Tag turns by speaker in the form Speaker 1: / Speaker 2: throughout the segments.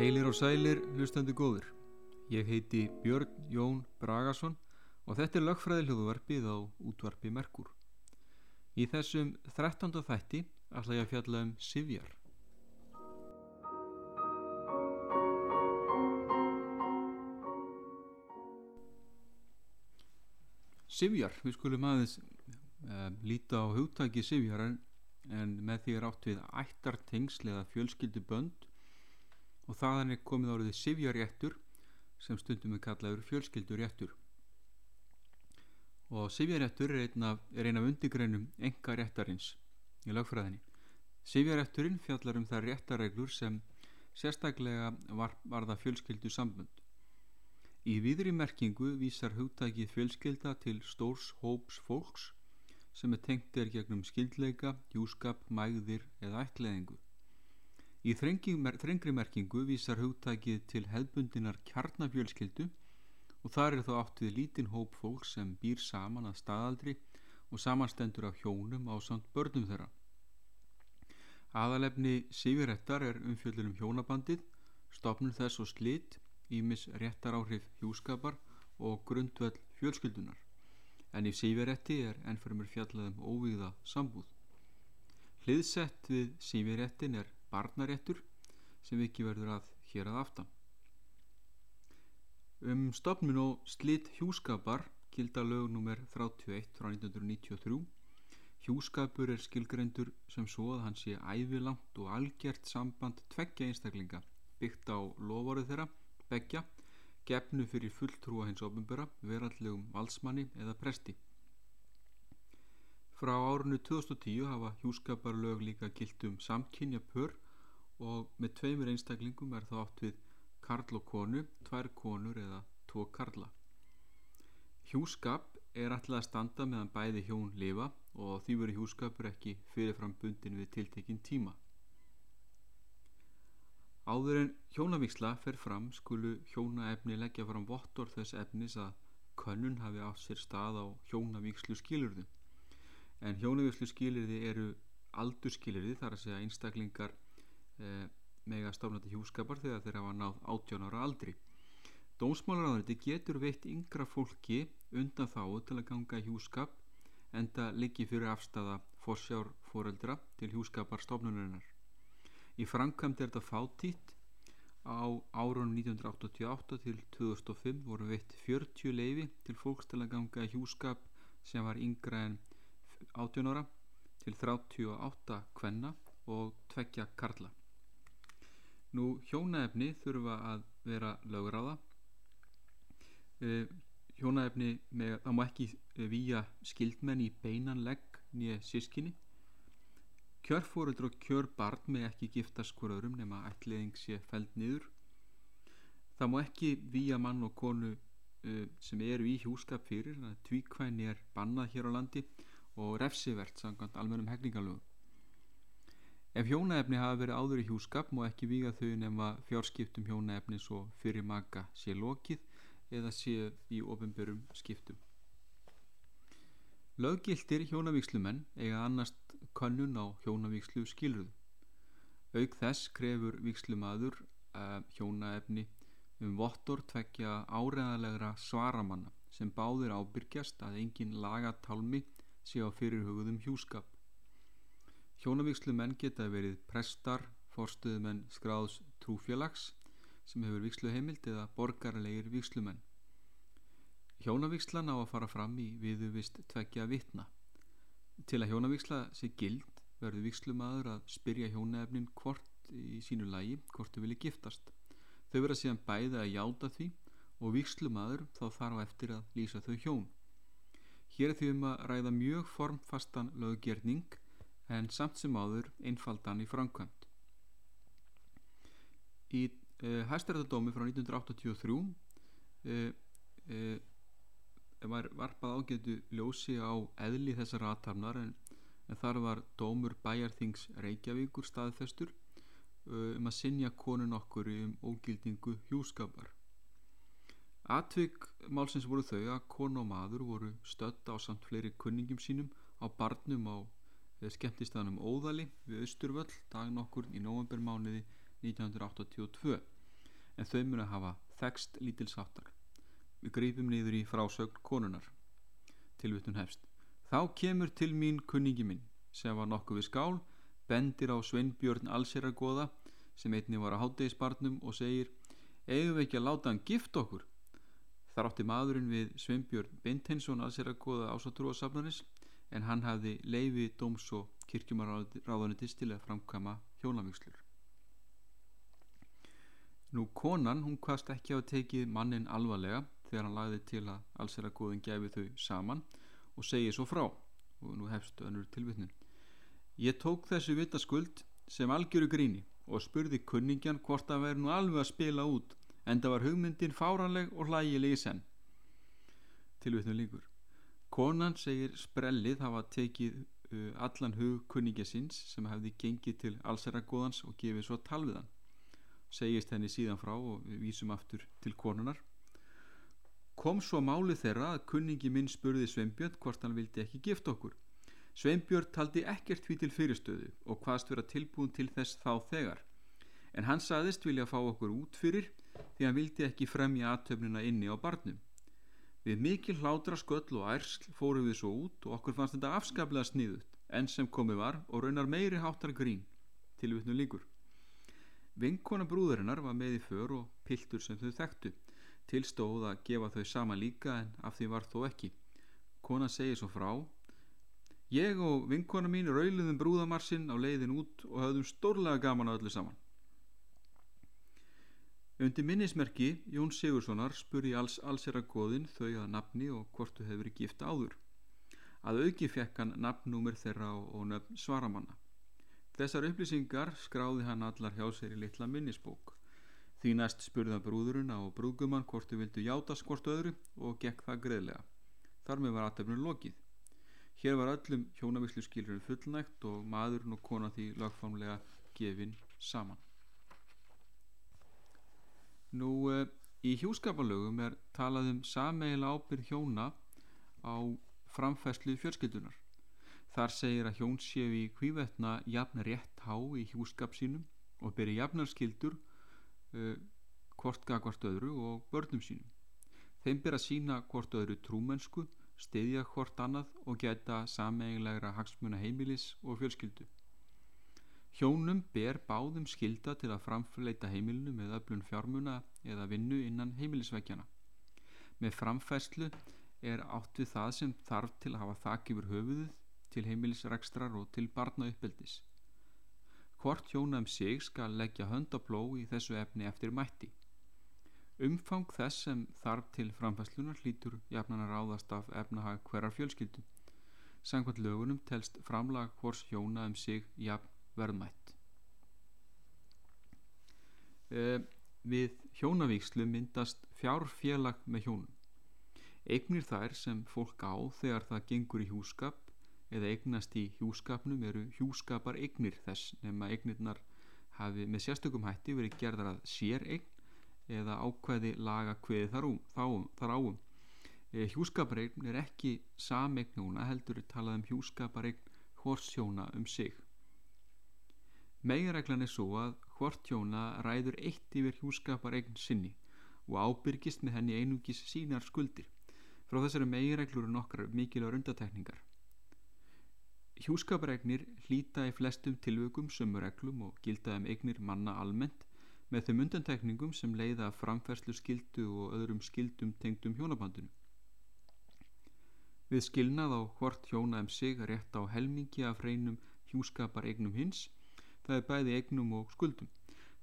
Speaker 1: Heilir og sælir, hlustandi góður. Ég heiti Björn Jón Bragason og þetta er lögfræði hljóðvarpið á útvarpi Merkur. Í þessum 13. þætti ætla ég að fjalla um Sivjar. Sivjar, við skulum aðeins uh, líta á hugtæki Sivjar en, en með því er átt við ættartengsl eða fjölskyldubönd og þaðan er komið áriði sifjaréttur sem stundum við kallaður fjölskylduréttur. Og sifjaréttur er einn af, er af undigreinum enga réttarins í lagfræðinni sifjarétturinn fjallar um það réttareglur sem sérstaklega var, var það fjölskyldu sambund í viðri merkingu vísar hugtækið fjölskylda til stórs hóps fólks sem er tengt er gegnum skildleika, hjúskap, mægðir eða ætleðingu Í þrengri merkingu vísar hugtækið til hefðbundinar kjarnafjölskyldu og þar er þá átt við lítinn hóp fólk sem býr saman að staðaldri og samanstendur af hjónum á samt börnum þeirra. Aðalefni Sivirettar er umfjöldunum hjónabandið, stopnum þess og slitt, ímis réttar áhrif hjúskapar og grundvöld fjölskyldunar. En í Siviretti er ennframur fjallaðum óvíða sambúð. Hliðsett við Sivirettin er barnaréttur sem ekki verður að hér að aftan. Um stopnun og slitt hjúskapar kilda lög nr. 31 frá 1993. Hjúskapur er skilgrendur sem svo að hann sé ævilangt og algjert samband tveggja einstaklinga byggt á lovorið þeirra, begja, gefnu fyrir fulltrúa hins ofinböra, verallegum valsmanni eða presti. Frá árunnu 2010 hafa hjúskaparlög líka gilt um samkynja pör og með tveimur einstaklingum er það átt við karl og konu, tvær konur eða tvo karla. Hjúskap er alltaf að standa meðan bæði hjón lifa og því veru hjúskapur ekki fyrirfram bundin við tiltekinn tíma. Áður en hjónavíksla fer fram skulu hjónaefni leggja fram vottor þess efnis að könnun hafi átt sér stað á hjónavíkslu skilurðum en hjónavíslu skilirði eru aldurskilirði þar að segja einstaklingar eh, mega stafnandi hjúskapar þegar þeir hafa náð 18 ára aldri. Dómsmálaráðuriti getur veitt yngra fólki undan þáu til að ganga hjúskap en það liggi fyrir afstafa forsjár foreldra til hjúskapar stofnunarinnar Í framkvæmd er þetta fátítt. Á árunum 1988 til 2005 voru veitt 40 leifi til fólks til að ganga hjúskap sem var yngra en 18 ára til 38 kvenna og tveggja karla. Nú hjónaefni þurfa að vera lögráða. Uh, hjónaefni með, það má ekki výja skildmenn í beinan legg nýja sískinni. Kjörfóruldur og kjörbarn með ekki giftast hverjum nema ætliðing sé fæld niður. Það má ekki výja mann og konu uh, sem eru í hjúskap fyrir, tvíkvæni er bannað hér á landi og refsivert samkvæmt almennum hegningalögum. Ef hjónaefni hafa verið áður í hjúskap má ekki víga þau nema fjárskiptum hjónaefni svo fyrir maka sé lokið eða sé í ofinbörum skiptum. Löggiltir hjónavíkslumenn eiga annast kannun á hjónavíkslu skilruðu. Auk þess krefur víkslumadur að hjónaefni um vottor tvekja áreðalegra svaramanna sem báðir ábyrgjast að engin lagatálmi sé á fyrirhugðum hjúskap. Hjónavíkslu menn geta verið prestar, forstuðumenn skráðs trúfélags sem hefur víkslu heimild eða borgarlegir víkslumenn. Hjónavíkslan á að fara fram í viðuvist tveggja vitna. Til að hjónavíksla sé gild verður víkslumadur að spyrja hjónaefnin hvort í sínu lægi hvort þau vilja giftast. Þau verða síðan bæði að játa því og víkslumadur þá þarf eftir að lýsa þau hjón. Hér er því um að ræða mjög formfastan löggerning en samt sem áður einfaldan í framkvæmt. Í uh, hæstærættadómi frá 1983 uh, uh, var varpað ágætu ljósi á eðli þessar aðtarnar en, en þar var dómur bæjarþings Reykjavíkur staðfestur uh, um að sinja konun okkur um ógildingu hjúskapar. Atvik málsins voru þau að konu og maður voru stödd á samt fleiri kunningum sínum á barnum á eh, skemmtistaðanum Óðali við Östurvöll daginn okkur í novembermániði 1982. en þau munu að hafa þekst lítilsáttar. Við grípum niður í frásögn konunar. Tilvittun hefst. Þá kemur til mín kunningi minn sem var nokkuð við skál, bendir á Sveinbjörn Alseragoða sem einni var að hátdegisbarnum og segir eigum við ekki að láta hann gift okkur. Þar átti maðurinn við Sveinbjörn Bentensson Alseragoða ásatrúasafnaris en hann hafði leifi dóms og kirkjumaráðanitis til að framkama hjónavíkslur. Nú konan, hún kvast ekki á að tekið mannin alvarlega þegar hann lagði til að allseragoðin gæfi þau saman og segi svo frá og nú hefstu önnur tilvittnin. Ég tók þessu vita skuld sem algjöru gríni og spurði kunningjan hvort það væri nú alveg að spila út en það var hugmyndin fáranleg og hlægilegi senn. Tilvittnin líkur. Konan segir sprellið hafa tekið uh, allan hug kunningja sinns sem hefði gengið til allseragoðans og gefið svo talviðan segist henni síðan frá og við vísum aftur til konunar kom svo máli þeirra að kunningi minn spurði Sveinbjörn hvort hann vildi ekki gift okkur Sveinbjörn taldi ekkert því til fyrirstöðu og hvaðst vera tilbúin til þess þá þegar en hann saðist vilja fá okkur út fyrir því hann vildi ekki fremja aðtöfnina inni á barnum við mikil hlátra sköll og ærsl fórum við svo út og okkur fannst þetta afskaplega sniðut enn sem komið var og raunar meiri háttar grín til vittnum líkur Vinkona brúðurinnar var með í för og piltur sem þau þekktu. Tilstóð að gefa þau sama líka en af því var þó ekki. Kona segir svo frá. Ég og vinkona mín rauliðum brúðamarsinn á leiðin út og höfðum stórlega gaman á öllu saman. Undir minnismerki Jón Sigurssonar spurði alls allsera goðin þau að nafni og hvort þau hefur verið gift áður. Að auki fekk hann nafnúmer þeirra og nöfn svaramanna. Þessar upplýsingar skráði hann allar hjá sér í litla minnisbók. Því næst spurða brúðurinn á brúðgumann hvort þau vildu játa skort öðru og gekk það greiðlega. Þar með var aðtefnum lokið. Hér var öllum hjónavíslu skilurinn fullnægt og maðurinn og kona því lagfamlega gefin saman. Nú, e, í hjúskapalögum er talað um sameila ábyrð hjóna á framfæslu fjörskildunar. Þar segir að hjón séu í hvívetna jafn rétt há í hjúskap sínum og byrja jafnarskildur uh, hvort gaf hvort öðru og börnum sínum. Þeim byrja sína hvort öðru trúmennsku, stiðja hvort annað og geta sameiginlegra hagsmuna heimilis og fjölskyldu. Hjónum ber báðum skilda til að framfleita heimilinu með öflun fjármuna eða vinnu innan heimilisveikjana. Með framfæslu er átt við það sem þarf til að hafa þakk yfir höfuðuð til heimilisrekstrar og til barna uppeldis. Hvort hjóna um sig skal leggja hönd á bló í þessu efni eftir mætti. Umfang þess sem þarf til framfæslunar hlýtur jafnan að ráðast af efnahag hverjar fjölskyldu. Sangvært lögunum telst framlag hvors hjóna um sig jafn verðmætt. E, við hjónavíkslu myndast fjárfélag með hjónum. Eignir þær sem fólk á þegar það gengur í hjúskap eða eignast í hjúskapnum eru hjúskapar eignir þess nema eignirnar hafi með sérstökum hætti verið gerðar að sér eign eða ákveði laga hveði þar, um, þá, þar áum. E, hjúskapar eign er ekki samegnuna heldur talað um hjúskapar eign horsjóna um sig. Meginreglan er svo að hortjóna ræður eitt yfir hjúskapar eign sinni og ábyrgist með henni einungis sínar skuldir. Frá þessari meginreglur eru nokkrar mikilvægur undatekningar. Hjúskaparegnir hlýta í flestum tilvökum sömu reglum og gilda um eignir manna almennt með þeim undantekningum sem leiða framferslu skildu og öðrum skildum tengdum hjónabandinu. Við skilnað á hvort hjóna um sig rétt á helmingi af hreinum hjúskaparegnum hins, það er bæði eignum og skuldum.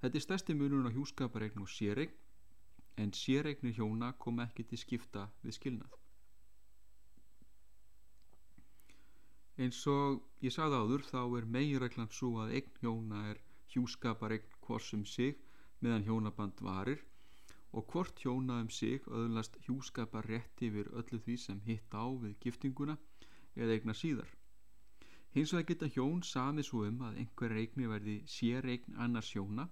Speaker 1: Þetta er stærsti munun á hjúskaparegn og séregn, en séregnir hjóna kom ekki til skipta við skilnað. Eins og ég sagði áður þá er meginreglan svo að eign hjóna er hjúskapar eign hvorsum sig meðan hjónaband varir og hvort hjóna um sig öðlast hjúskapar rétt yfir öllu því sem hitt á við giftinguna eða eigna síðar. Hins vegar geta hjón samið svo um að einhver eigni verði sér eign annars hjóna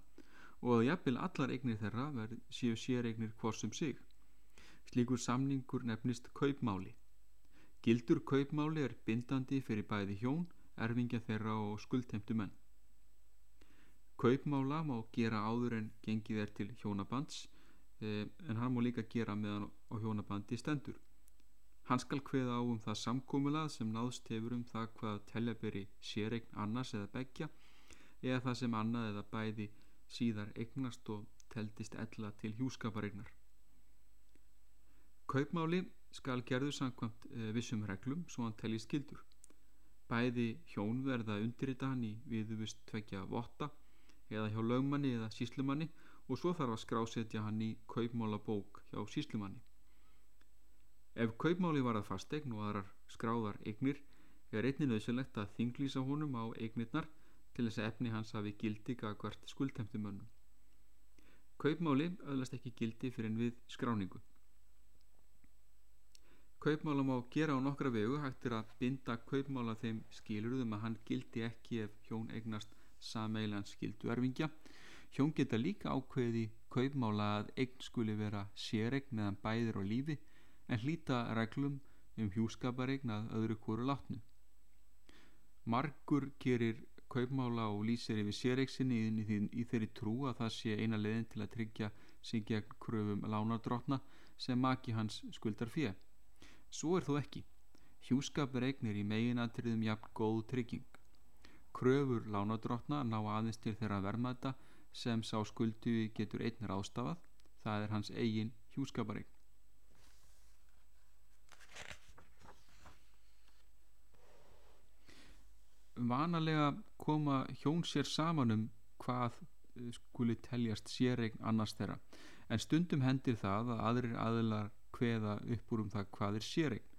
Speaker 1: og að jafnvel allar eignir þeirra verði séu sér eignir hvorsum sig. Slíkur samningur nefnist kaupmáli. Gildur kaupmáli er bindandi fyrir bæði hjón, erfingja þeirra og skuldheimtu menn. Kaupmála má gera áður en gengið er til hjónabands eh, en hann má líka gera meðan á hjónabandi stendur. Hann skal hveða á um það samkómulað sem náðst hefur um það hvað telja beri séregn annars eða begja eða það sem annað eða bæði síðar eignast og teldist ella til hjúskaparegnar. Kaupmáli skal gerðu samkvæmt e, vissum reglum svo hann telli skildur. Bæði hjón verða undirrita hann í viðuvist tvekja votta eða hjá lögmanni eða síslumanni og svo þarf að skrásetja hann í kaupmála bók hjá síslumanni. Ef kaupmáli var að fastegn og aðrar skráðar eignir er einnig nöðsynlegt að þinglýsa honum á eignirnar til þess að efni hans hafi gildi gagvart skuldhemtumönnum. Kaupmáli öðlast ekki gildi fyrir en við skráningu. Kaupmála má gera á nokkra vegu hægt er að binda kaupmála þeim skilurðum að hann gildi ekki ef hjón eignast sameilan skildu erfingja. Hjón geta líka ákveði kaupmála að eign skuli vera séregn meðan bæðir á lífi en hlýta reglum um hjúskaparegn að öðru kóru látnu. Margur gerir kaupmála og lýsir yfir séregsinni í, þeirri trú að það sé eina leðin til að tryggja sig gegn kröfum lánardrótna sem maki hans skuldar fyrir. Svo er þó ekki. Hjúskapur eignir í meginatriðum jafn góð trygging. Kröfur lánadrottna ná aðeins til þeirra vermaðta sem sá skuldu getur einn rástafað, það er hans eigin hjúskapareign. Vanalega koma hjón sér saman um hvað eh, skuli teljast séregn annars þeirra, en stundum hendir það að aðrir aðilar hveða upp úr um það hvað er séregn.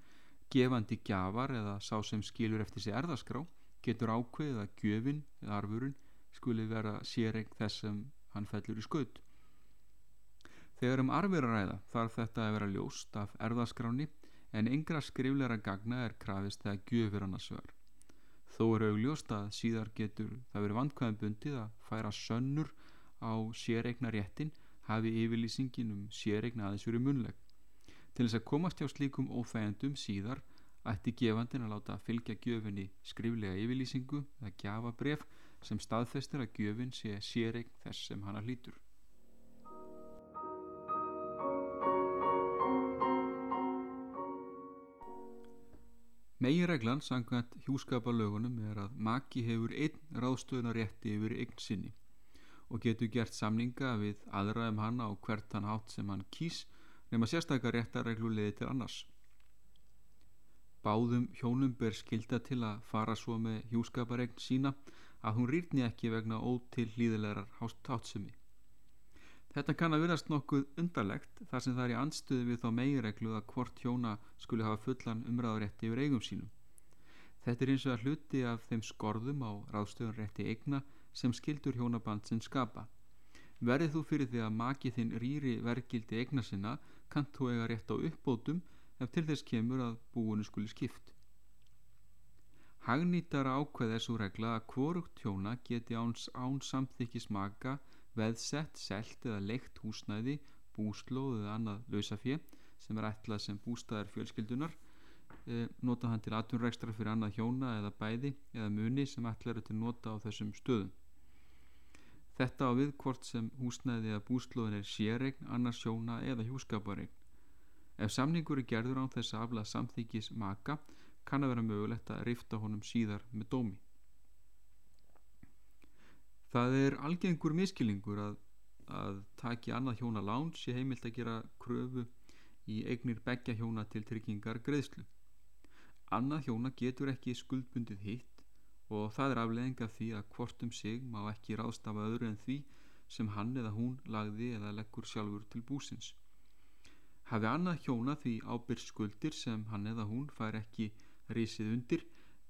Speaker 1: Gefandi gjafar eða sá sem skilur eftir sig erðaskrá getur ákveðið að gjöfin eða arfurinn skuli vera séregn þess sem hann fellur í skaut. Þegar um arfiraræða þarf þetta að vera ljóst af erðaskráni en yngra skrifleira gagna er krafist þegar gjöfir annars var. Þó er augljóst að síðar getur það verið vandkvæðan bundið að færa sönnur á séregna réttin hafi yfirlýsingin um séregna aðeins verið munleg. Til þess að komast hjá slíkum óþægendum síðar ætti gefandin að láta fylgja gjöfinni skriflega yfirlýsingu eða gjafabref sem staðfestir að gjöfin sé séregn þess sem hana hlýtur. Megireglan sangvænt hjúskapalögunum er að maki hefur einn ráðstöðunarétti yfir eign sinni og getur gert samninga við aðra um hanna og hvert hann hátt sem hann kýs nema sérstakar réttareglu leiði til annars. Báðum hjónum ber skilda til að fara svo með hjúskaparegn sína að hún rýrni ekki vegna ótill hlýðilegar hátsemi. Þetta kann að virast nokkuð undarlegt þar sem það er í anstuði við þá megireglu að hvort hjóna skuli hafa fullan umræðarétti yfir eigum sínum. Þetta er eins og að hluti af þeim skorðum á ráðstöðunrétti eigna sem skildur hjónaband sem skapa. Verðið þú fyrir því að maki þinn rýri vergildi eigna sinna kannt þú eiga rétt á uppbótum ef til þess kemur að búinu skuli skipt. Hagnýtara ákveð svo regla að hvorugt hjóna geti áns án samþykis maka veðsett, selt eða leikt húsnæði, búslóð eða annað lausafjö sem er ætlað sem bústæðar fjölskyldunar e, nota hann til atunrækstra fyrir annað hjóna eða bæði eða muni sem ætlað er til nota á þessum stöðum. Þetta á við hvort sem húsnæði eða búslóðin er séregn, annars sjóna eða hjúskaparegn. Ef samningur er gerður án þess að afla samþykis maka kann að vera mögulegt að rifta honum síðar með dómi. Það er algengur miskilningur að, að taki annað hjóna lán sé heimilt að gera kröfu í eignir begja hjóna til tryggingar greiðslu. Annað hjóna getur ekki skuldbundið hitt og það er afleðing af því að hvort um sig má ekki ráðstafa öðru en því sem hann eða hún lagði eða leggur sjálfur til búsins. Hafi annað hjóna því ábyrg skuldir sem hann eða hún fær ekki risið undir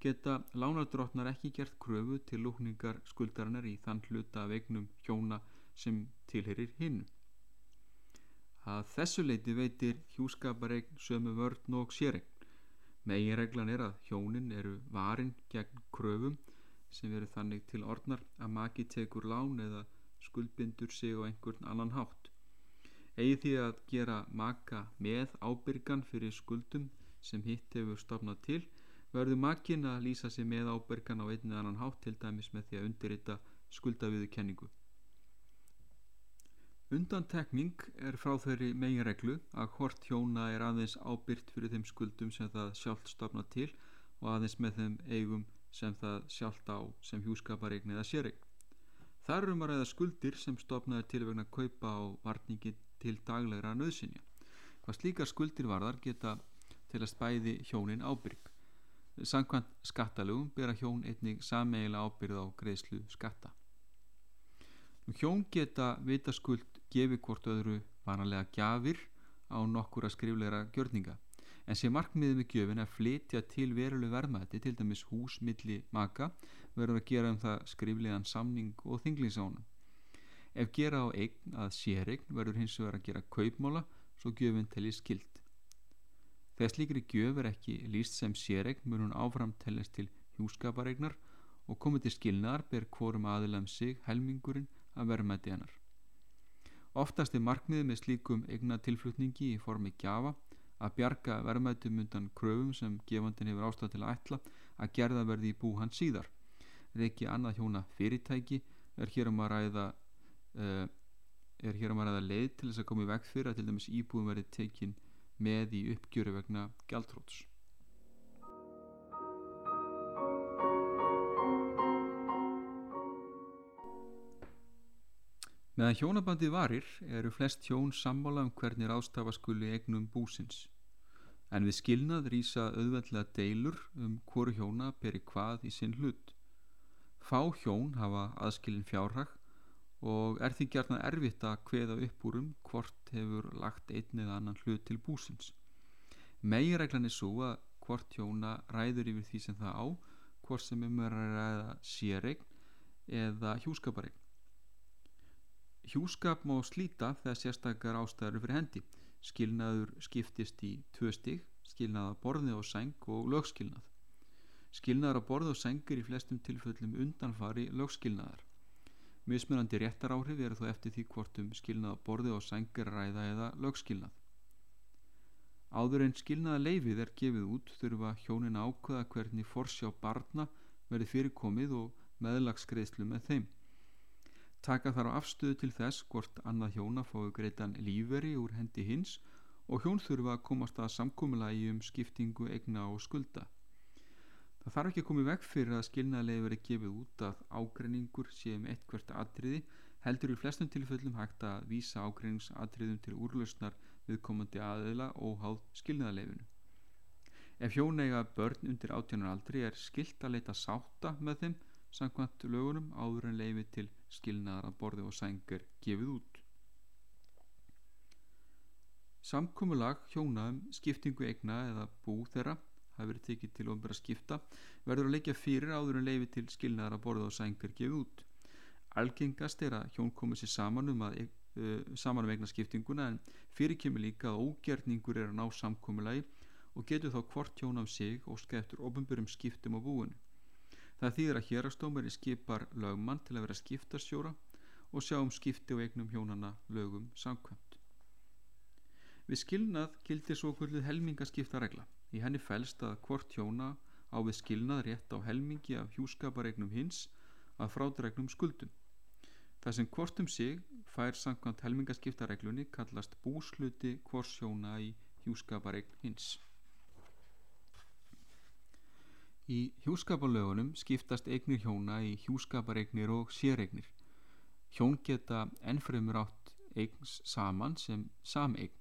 Speaker 1: geta lánardrótnar ekki gert kröfu til lúkningar skuldarinnar í þann hluta af eignum hjóna sem tilherir hinn. Að þessu leiti veitir hjúskaparegn sömu vörn og séregn. Meginreglan er að hjónin eru varin gegn kröfum sem veru þannig til orðnar að maki tekur lán eða skuldbindur sig á einhvern annan hátt. Egi því að gera maka með ábyrgan fyrir skuldum sem hitt hefur stofnað til verður makin að lýsa sig með ábyrgan á einni annan hátt til dæmis með því að undirrita skuldaviðu kenningu. Undantekning er frá þeirri meginreglu að hvort hjóna er aðeins ábyrgt fyrir þeim skuldum sem það sjálft stopna til og aðeins með þeim eigum sem það sjálft á sem hjúskapareign eða séreign. Þar erum að ræða skuldir sem stopnaður til vegna kaupa á varningi til daglegra nöðsynja. Hvað slíkar skuldir varðar geta til að spæði hjónin ábyrg. Sankvæmt skattalögum bera hjón einnig sameigila ábyrð á greiðslu skatta. Hjón geta vitaskuld gefi hvort öðru vanalega gjafir á nokkura skrifleira gjörninga en sé markmiðið með gjöfin að flytja til veruleg vermaði til dæmis hús milli maka verður að gera um það skriflegan samning og þinglingsánum. Ef gera á eign að séregn verður hins vegar að gera kaupmála svo gjöfin telli skild. Þegar slíkri gjöf er ekki líst sem séregn mun hún áfram tellast til hjúskaparegnar og komið til skilnaðar ber hvorum aðilam sig helmingurinn að vermaði hennar. Oftast er markmiðið með slíkum eigna tilflutningi í formi gjafa að bjarga verðmættum undan kröfum sem gefandin hefur ástæð til að ætla að gerða verði í bú hans síðar. Reiki annað hjóna fyrirtæki er hér um að ræða, uh, um ræða leið til þess að koma í veg fyrir að til dæmis íbúin verði tekin með í uppgjöru vegna gjaldróts. Meðan hjónabandi varir eru flest hjón sammála um hvernig rástafa skuli eignum búsins. En við skilnað rýsa auðveldlega deilur um hvoru hjóna beri hvað í sinn hlut. Fá hjón hafa aðskilin fjárhag og er því gerna erfitt að hveða upp úr um hvort hefur lagt einn eða annan hlut til búsins. Megireglan er svo að hvort hjóna ræður yfir því sem það á, hvort sem um er að ræða séregn eða hjúskaparegn. Hjúskap má slíta þegar sérstakar ástæður fyrir hendi. Skilnaður skiptist í tvö stig, skilnaða borðið og seng og lögskilnað. Skilnaður á borðið og seng er í flestum tilfellum undanfari lögskilnaðar. Mismunandi réttar áhrif eru þó eftir því hvort um skilnaða borðið og seng er ræða eða lögskilnað. Áður en skilnaða leifið er gefið út þurfa hjónin ákveða hvernig forsjá barna verið fyrirkomið og meðlagsgreðslu með þeim. Taka þar á afstöðu til þess hvort annað hjóna fái greitan líferi úr hendi hins og hjón þurfa að komast að samkómulagi um skiptingu, egna og skulda. Það þarf ekki að koma í veg fyrir að skilnaðlega verið gefið út að ágreiningur sé um eitt hvert atriði heldur í flestum tilfellum hægt að vísa ágreiningsatriðum til úrlausnar viðkomandi aðeila og háð skilnaðleginu. Ef hjón eiga börn undir átjónar aldri er skilt að leita sáta með þeim samkvæmt lögunum áður en leifi til skilnaðar að borði og sængur gefið út. Samkomulag hjónaðum skiptingu egna eða bú þeirra hafi verið tekið til ofnbæra skipta verður að leikja fyrir áður en leifi til skilnaðar að borði og sængur gefið út. Algengast er að hjón komið sér saman um, að, uh, saman um egna skiptinguna en fyrir kemur líka að ógerningur er að ná samkomulagi og getur þá hvort hjón af sig og skeftur ofnbærum skiptum á búinu. Það þýðir að hérastómari skipar lögmann til að vera skiptastjóra og sjá um skipti og eignum hjónana lögum samkvæmt. Við skilnað gildir svo kvöldið helmingaskiptaregla. Í henni fælst að hvort hjóna á við skilnað rétt á helmingi af hjúskaparegnum hins að frádregnum skuldum. Það sem hvort um sig fær samkvæmt helmingaskiptareglunni kallast búsluti hvors hjóna í hjúskaparegn hins. Í hjúskaparlögunum skiptast eignir hjóna í hjúskapareignir og séreignir. Hjón geta ennfremur átt eigns saman sem sameign.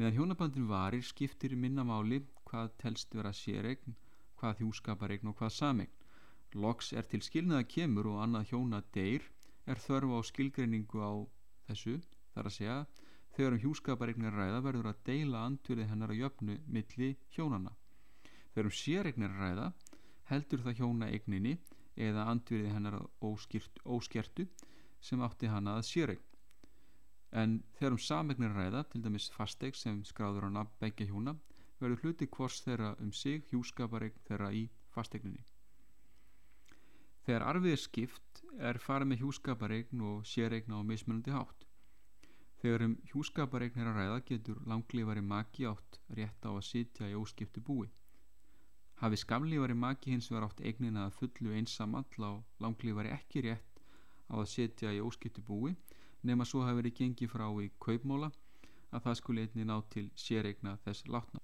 Speaker 1: Meðan hjónabandin varir skiptir minnamáli hvað telst vera séreign, hvað hjúskapareign og hvað sameign. Loks er til skilnaða kemur og annað hjóna deyr er þörfu á skilgreiningu á þessu, þar að segja þegar um hjúskapareignir ræða verður að deila andurði hennar að jöfnu milli hjónana. Þegar um séregnir ræða heldur það hjóna eigninni eða andvirði hennar óskýrt, óskertu sem átti hana að séregn. En þegar um samegnir ræða, til dæmis fasteig sem skráður á nafn begja hjóna, verður hluti hvors þeirra um sig hjúskaparegn þeirra í fasteigninni. Þegar arfið er skipt er farið með hjúskaparegn og séregna á mismunandi hátt. Þegar um hjúskaparegn er að ræða getur langlífari maki átt rétt á að sitja í óskiptu búi. Hafi skamlífari maki hins vegar átt eignina að fullu einsamall á langlífari ekki rétt á að setja í óskipti búi nema svo hafi verið gengið frá í kaupmóla að það skuli einni ná til séreigna þess látna.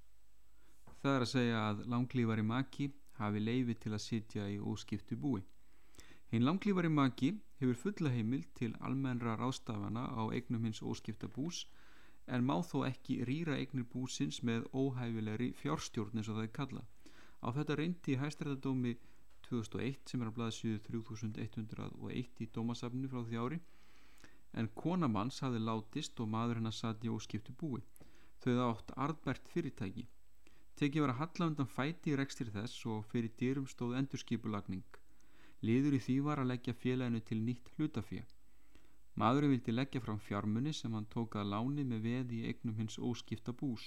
Speaker 1: Það er að segja að langlífari maki hafi leifi til að sitja í óskiptu búi. Hinn langlífari maki hefur fulla heimil til almennra rástafana á eignum hins óskipta bús en má þó ekki rýra eignir búsins með óhæfilegri fjárstjórn eins og það er kallað. Á þetta reyndi í hæstræðadómi 2001 sem er á blaðsjöðu 3101 í dómasafni frá því ári en konamanns hafði látist og maður hennar satt í óskiptu búi. Þau það átt arðbært fyrirtæki. Tekið var að halla undan fæti í rekstir þess og fyrir dyrum stóð endurskipulagning. Liður í því var að leggja félaginu til nýtt hlutafjö. Maðurinn vildi leggja fram fjármunni sem hann tók að láni með veði í eignum hins óskipta bús.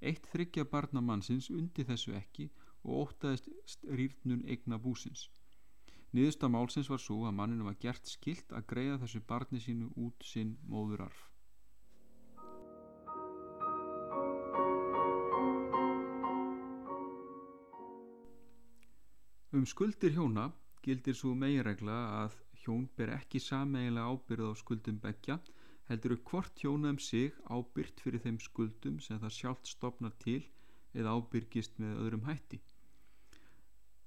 Speaker 1: Eitt þryggja barnamannsins undi þessu ekki og ótaðist rýrnun eigna búsins. Niðursta málsins var svo að manninu var gert skilt að greiða þessu barni sínu út sinn móðurarf. Um skuldir hjóna gildir svo meginregla að hjón ber ekki sameiginlega ábyrð á skuldum begja heldur upp hvort hjóna um sig ábyrgt fyrir þeim skuldum sem það sjálft stopnar til eða ábyrgist með öðrum hætti.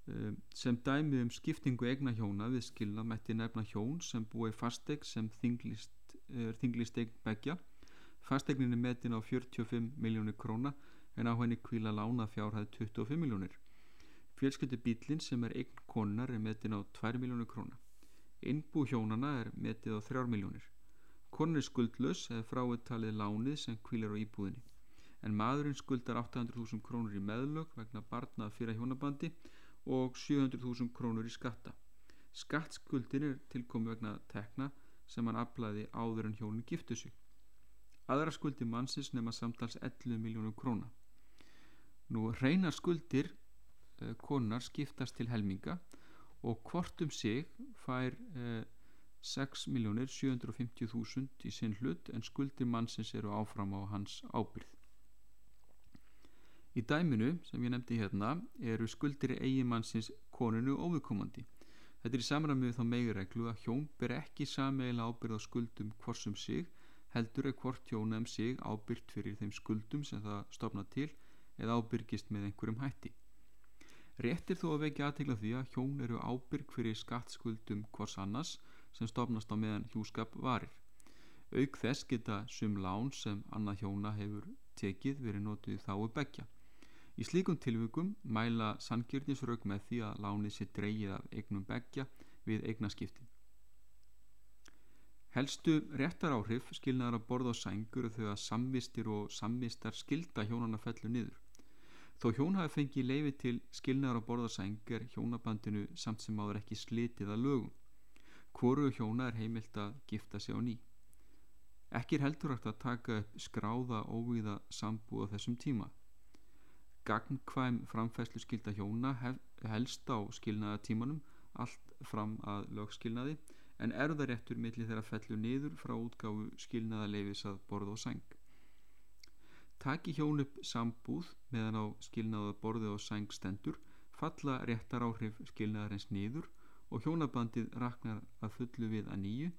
Speaker 1: Ehm, sem dæmi um skiptingu egna hjóna við skilna mætti nefna hjón sem búi fasteg sem þinglist, er þinglist eign begja fastegnin er metin á 45 miljónir króna en á henni kvíla lána fjárhæð 25 miljónir fjölskyldu bílinn sem er eign konar er metin á 2 miljónir króna. Innbú hjónana er metið á 3 miljónir konar er skuldlaus eða fráittalið lánið sem kvílar á íbúðinni. En maðurinn skuldar 800.000 krónur í meðlög vegna barnað fyrir hjónabandi og 700.000 krónur í skatta. Skattskuldin er tilkomi vegna tekna sem hann aflaði áður en hjónin giftu sig. Aðra skuldir mannsins nema samtals 11 miljónum króna. Nú reynar skuldir eh, konar skiptast til helminga og hvort um sig fær eh, 6.750.000 í sinn hlut en skuldir mannsins eru áfram á hans ábyrð. Í dæminu sem ég nefndi hérna eru skuldir eigimannsins konunu óviðkomandi. Þetta er í samræmið þá megireglu að hjón ber ekki sameigila ábyrð á skuldum hvorsum sig heldur er hvort hjóna um sig ábyrgt fyrir þeim skuldum sem það stopna til eða ábyrgist með einhverjum hætti. Réttir þó að vekja aðtegla því að hjón eru ábyrg fyrir skattskuldum hvors annars sem stopnast á meðan hjúskap varir. Auk þess geta sum lán sem annað hjóna hefur tekið verið notið þáu begja. Í slíkum tilvökum mæla sangjörnisrauk með því að lánið sér dreyið af eignum begja við eignaskiptin. Helstu réttar áhrif skilnaðar að borða á sængur að samvistir og samvistar skilda hjónana fellu niður. Þó hjón hafi fengið leifi til skilnaðar að borða á sæng er hjónabandinu samt sem áður ekki slitið að lögum. Hvoru hjóna er heimilt að gifta sig á ný. Ekki er heldur hægt að taka upp skráða óvíða sambúð á þessum tíma gagnkvæm framfæslu skilda hjóna hef, helst á skilnaðatímanum allt fram að lögskilnaði en erðaréttur millir þeirra fellur niður frá útgáfu skilnaðaleifis að borða og sæng. Taki hjón upp sambúð meðan á skilnaða borði og sæng stendur falla réttar áhrif skilnaðarins niður og hjónabandið raknar að fullu við að nýju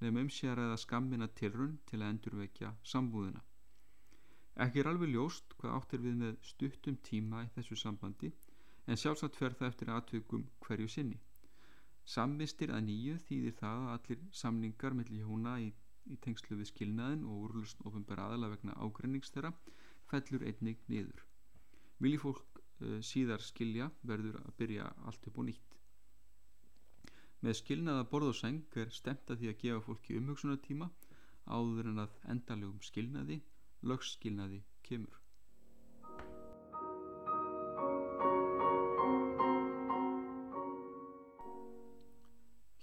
Speaker 1: nefnum umsjaraða skammina tilrun til að endurvekja sambúðina. Ekki er alveg ljóst hvað áttir við með stuttum tíma í þessu sambandi en sjálfsagt fer það eftir aðtökum hverju sinni. Samvistir að nýju þýðir það að allir samningar mellir hjóna í, í tengslu við skilnaðin og úrlust ofinbæra aðala vegna ágreinings þeirra fellur einnig niður. Vilji fólk uh, síðar skilja verður að byrja allt upp og nýtt. Með skilnaða borð og seng er stemt að því að gefa fólki umhugsunatíma áður en að endalögum skilnaði lögskilnaði kemur.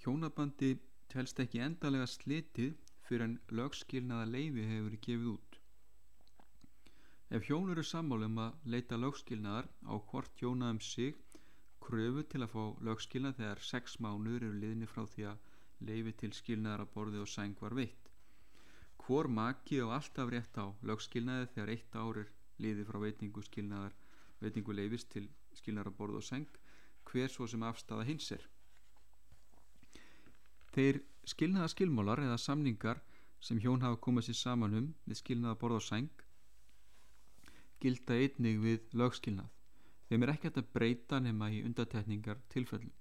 Speaker 1: Hjónabandi telst ekki endalega slitið fyrir en lögskilnaða leifi hefur gefið út. Ef hjón eru sammálum að leita lögskilnaðar á hvort hjóna um sig kröfu til að fá lögskilnað þegar sex mánuður eru liðni frá því að leifi til skilnaðar að borði og sæng var veitt hvor maki og alltaf rétt á lögskilnaði þegar eitt ár er liði frá veitingu skilnaðar veitingu leifist til skilnaðar að borða og seng hver svo sem afstafa hins er. Þeir skilnaða skilmálar eða samningar sem hjón hafa komið sér saman um við skilnaða borða og seng gilda einnig við lögskilnað. Þeim er ekkert að breyta nema í undatekningar tilfellum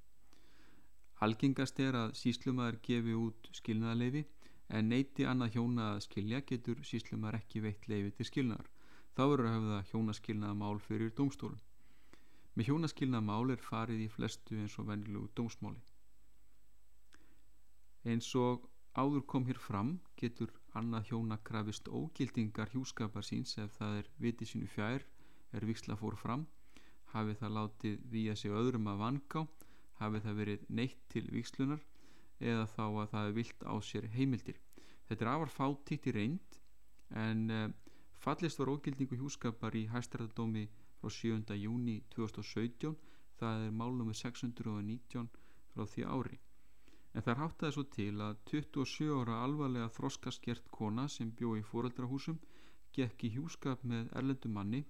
Speaker 1: algengast er að síslumæður gefi út skilnaðarleifi en neyti annað hjóna að skilja getur síslumar ekki veitt leifi til skilnaðar. Þá verður að hafa hjónaskilnaða mál fyrir dómstólum. Með hjónaskilnaða mál er farið í flestu eins og vennilugu dómsmáli. Eins og áður kom hér fram getur annað hjóna krafist ógildingar hjúskapar síns ef það er viti sínu fjær er viksla fór fram hafi það látið að segja öðrum að vanga hafi það verið neitt til vikslunar eða þá að það er vilt á sér heimildir þetta er afar fátítt í reynd en uh, fallist var ógildingu hjúskapar í hæstræðadómi frá 7. júni 2017 það er málnum með 619 frá því ári en það háttaði svo til að 27 ára alvarlega þroskaskert kona sem bjó í fóreldrahúsum gekk í hjúskap með erlendu manni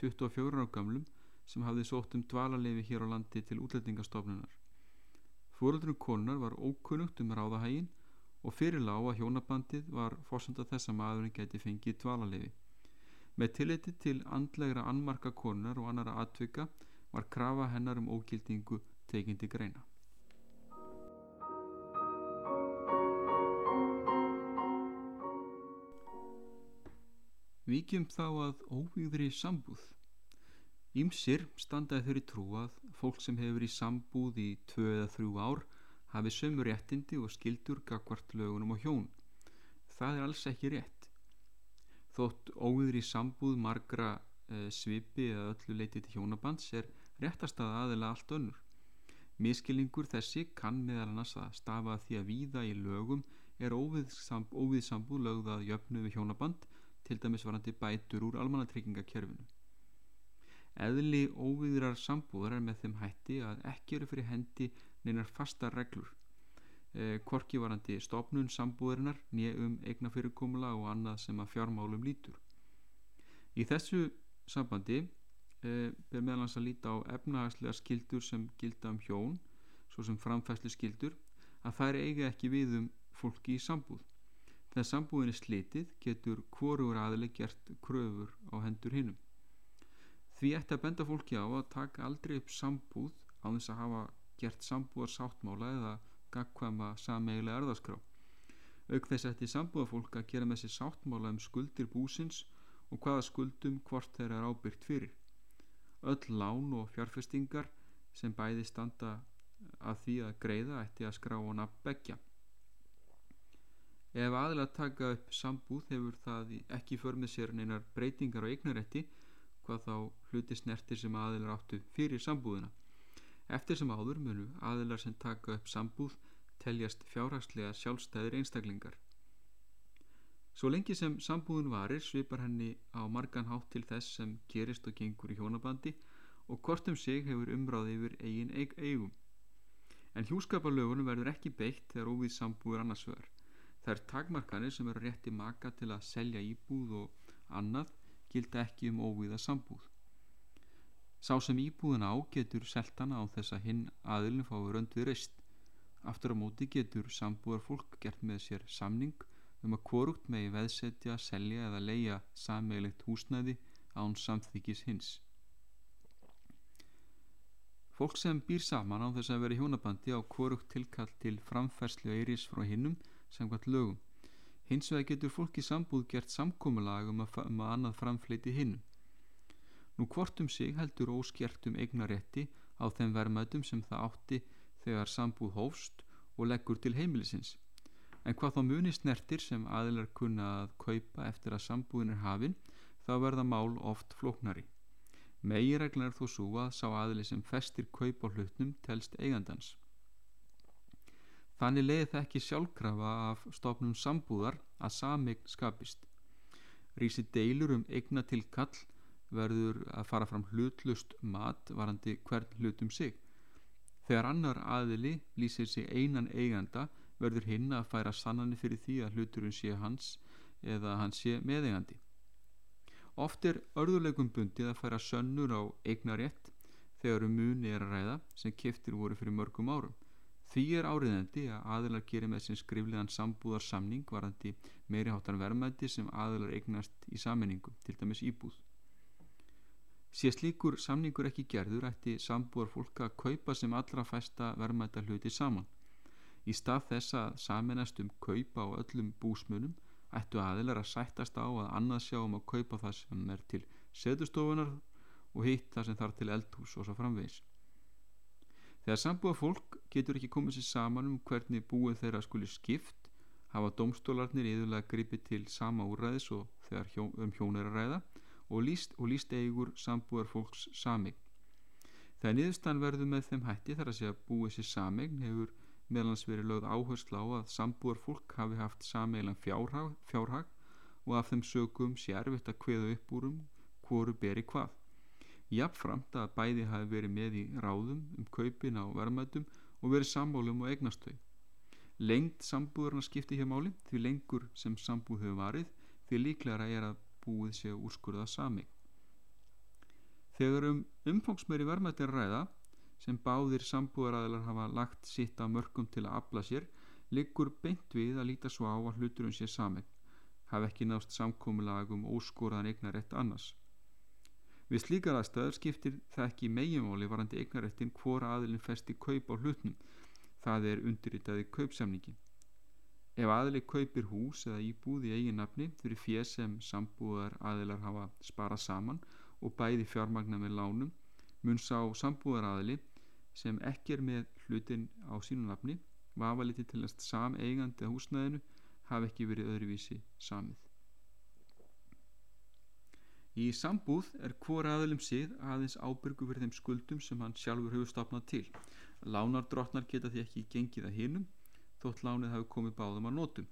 Speaker 1: 24 ára gamlum sem hafði sótt um dvalarlefi hér á landi til útlendingastofnunar Fóreldrum konar var ókunnugt um ráðahægin og fyrir lág að hjónabandið var fórsönda þess að maðurinn geti fengið dvalarlefi. Með tilliti til andlegra annmarka konar og annara atvika var krafa hennar um ógildingu tekindi greina. Víkjum þá að óvíðri sambúð. Ímsir standaði þeirri trú að fólk sem hefur í sambúð í tvö eða þrjú ár hafi sömu réttindi og skildur gagvart lögunum og hjón. Það er alls ekki rétt. Þótt óviður í sambúð margra e, svipi eða öllu leiti til hjónabands er réttast að aðila allt önnur. Miskilingur þessi kann meðal annars að stafa því að víða í lögum er óvið, samb, óvið sambúð lögðað jöfnu við hjónaband til dæmis varandi bætur úr almannatryggingakerfinu. Eðli óvíðrar sambúðar er með þeim hætti að ekki eru fyrir hendi neinar fastar reglur eh, korki varandi stopnun sambúðarinnar nýjum eigna fyrirkomula og annað sem að fjármálum lítur. Í þessu sambandi eh, ber meðlans að líta á efnahagslega skildur sem gilda um hjón svo sem framfæslu skildur að þær eiga ekki við um fólki í sambúð. Þegar sambúðin er slitið getur hvorur aðileg gert kröfur á hendur hinnum. Því ætti að benda fólki á að taka aldrei upp sambúð á þess að hafa gert sambúðar sáttmála eða gagkvæma sameigilega erðaskrá. Auk þess ætti sambúðafólk að gera með sér sáttmála um skuldir búsins og hvaða skuldum hvort þeirra er ábyrgt fyrir. Öll lán og fjárfestingar sem bæði standa að því að greiða ætti að skrá og nafn begja. Ef aðilega taka upp sambúð hefur það ekki för með sér neinar breytingar á eignarétti hvað þá hluti snertir sem aðilar áttu fyrir sambúðina. Eftir sem áður munu aðilar sem taka upp sambúð teljast fjárhagslega sjálfstæðir einstaklingar. Svo lengi sem sambúðin varir svipar henni á margan hátt til þess sem gerist og gengur í hjónabandi og hvort um sig hefur umráði yfir eigin eig eigum. En hjúskaparlögunum verður ekki beitt þegar óvið sambúður annarsvegar. Það er takmarkanir sem eru rétti maka til að selja íbúð og annað gilda ekki um óvíða sambúð. Sá sem íbúðin á getur seltana á þess að hinn aðilin fái rönd við reist. Aftur á móti getur sambúðar fólk gert með sér samning um að korugt megi veðsetja, selja eða leia sameigilegt húsnæði án samþykis hins. Fólk sem býr saman á þess að vera í hjónabandi á korugt tilkall til framferslu eiris frá hinnum sem hvert lögum Hins vegar getur fólki sambúð gert samkómulag um að, að annað framfleiti hinn. Nú hvort um sig heldur óskert um eignarétti á þeim vermaðum sem það átti þegar sambúð hófst og leggur til heimilisins. En hvað þá muni snertir sem aðilar kunna að kaupa eftir að sambúðin er hafinn, þá verða mál oft flóknari. Megireglan er þó svo að sá aðili sem festir kaup á hlutnum telst eigandans. Þannig leiði það ekki sjálfkrafa af stofnum sambúðar að samign skapist. Rísi deilur um eigna til kall verður að fara fram hlutlust mat varandi hvern hlut um sig. Þegar annar aðili lýsir sig einan eiganda verður hinn að færa sannanir fyrir því að hluturinn sé hans eða hans sé meðeigandi. Oft er örðuleikum bundið að færa sönnur á eignarétt þegar um muni er að ræða sem keftir voru fyrir mörgum árum. Því er áriðandi að aðilar gerir með sin skriflegan sambúðar samning varandi meiri háttan verðmætti sem aðilar eignast í sammenningu, til dæmis íbúð. Sé slíkur samningur ekki gerður ætti sambúðar fólk að kaupa sem allra fæsta verðmætta hluti saman. Í stað þess að saminast um kaupa á öllum búsmunum ættu aðilar að sættast á að annað sjá um að kaupa það sem er til setustofunar og hitt það sem þarf til eldhús og svo framvegs. Þegar sambúða fólk getur ekki komið sér saman um hvernig búið þeirra skuli skipt hafa domstólarnir yðurlega gripið til sama úrræðis og þegar hjó, um hjón er að ræða og líst, og líst eigur sambúðar fólks samig. Þegar niðurstan verður með þeim hætti þar að segja búið sér samig hefur meðlans verið lögð áherslu á að sambúðar fólk hafi haft sameilan fjárhag, fjárhag og af þeim sögum sé erfitt að kveða upp úr um hvoru beri hvað. Jafnframt að bæði hafi verið með í ráðum um kaupin á verðmætum og verið sambólum og eignastöy. Lengt sambúðurna skipti hér máli því lengur sem sambúð hefur varið því líklega er að búið sé úrskurða sami. Þegar um umfangsmeri verðmættir ræða sem báðir sambúðaræðilar hafa lagt sitt af mörgum til að afla sér liggur beint við að líta svo á að hluturum sé sami. Hafi ekki nást samkómulagum óskoraðan eignar eitt annars. Við slíkar aðstæður skiptir það ekki meginmáli varandi eignaréttin hvora aðilin festi kaup á hlutnum, það er undirritaði kaupsamningin. Ef aðili kaupir hús eða íbúð í eigin nafni fyrir fér sem sambúðar aðilar hafa sparað saman og bæði fjármagna með lánum, mun sá sambúðar aðili sem ekki er með hlutin á sínu nafni, vafa liti til að sam eigandi að húsnæðinu hafi ekki verið öðruvísi samið. Í sambúð er hvor aðlum síð aðeins ábyrgu þeim skuldum sem hann sjálfur hefur stopnað til. Lánardrottnar geta því ekki gengið að hinum þótt lánið hafi komið báðum að nótum.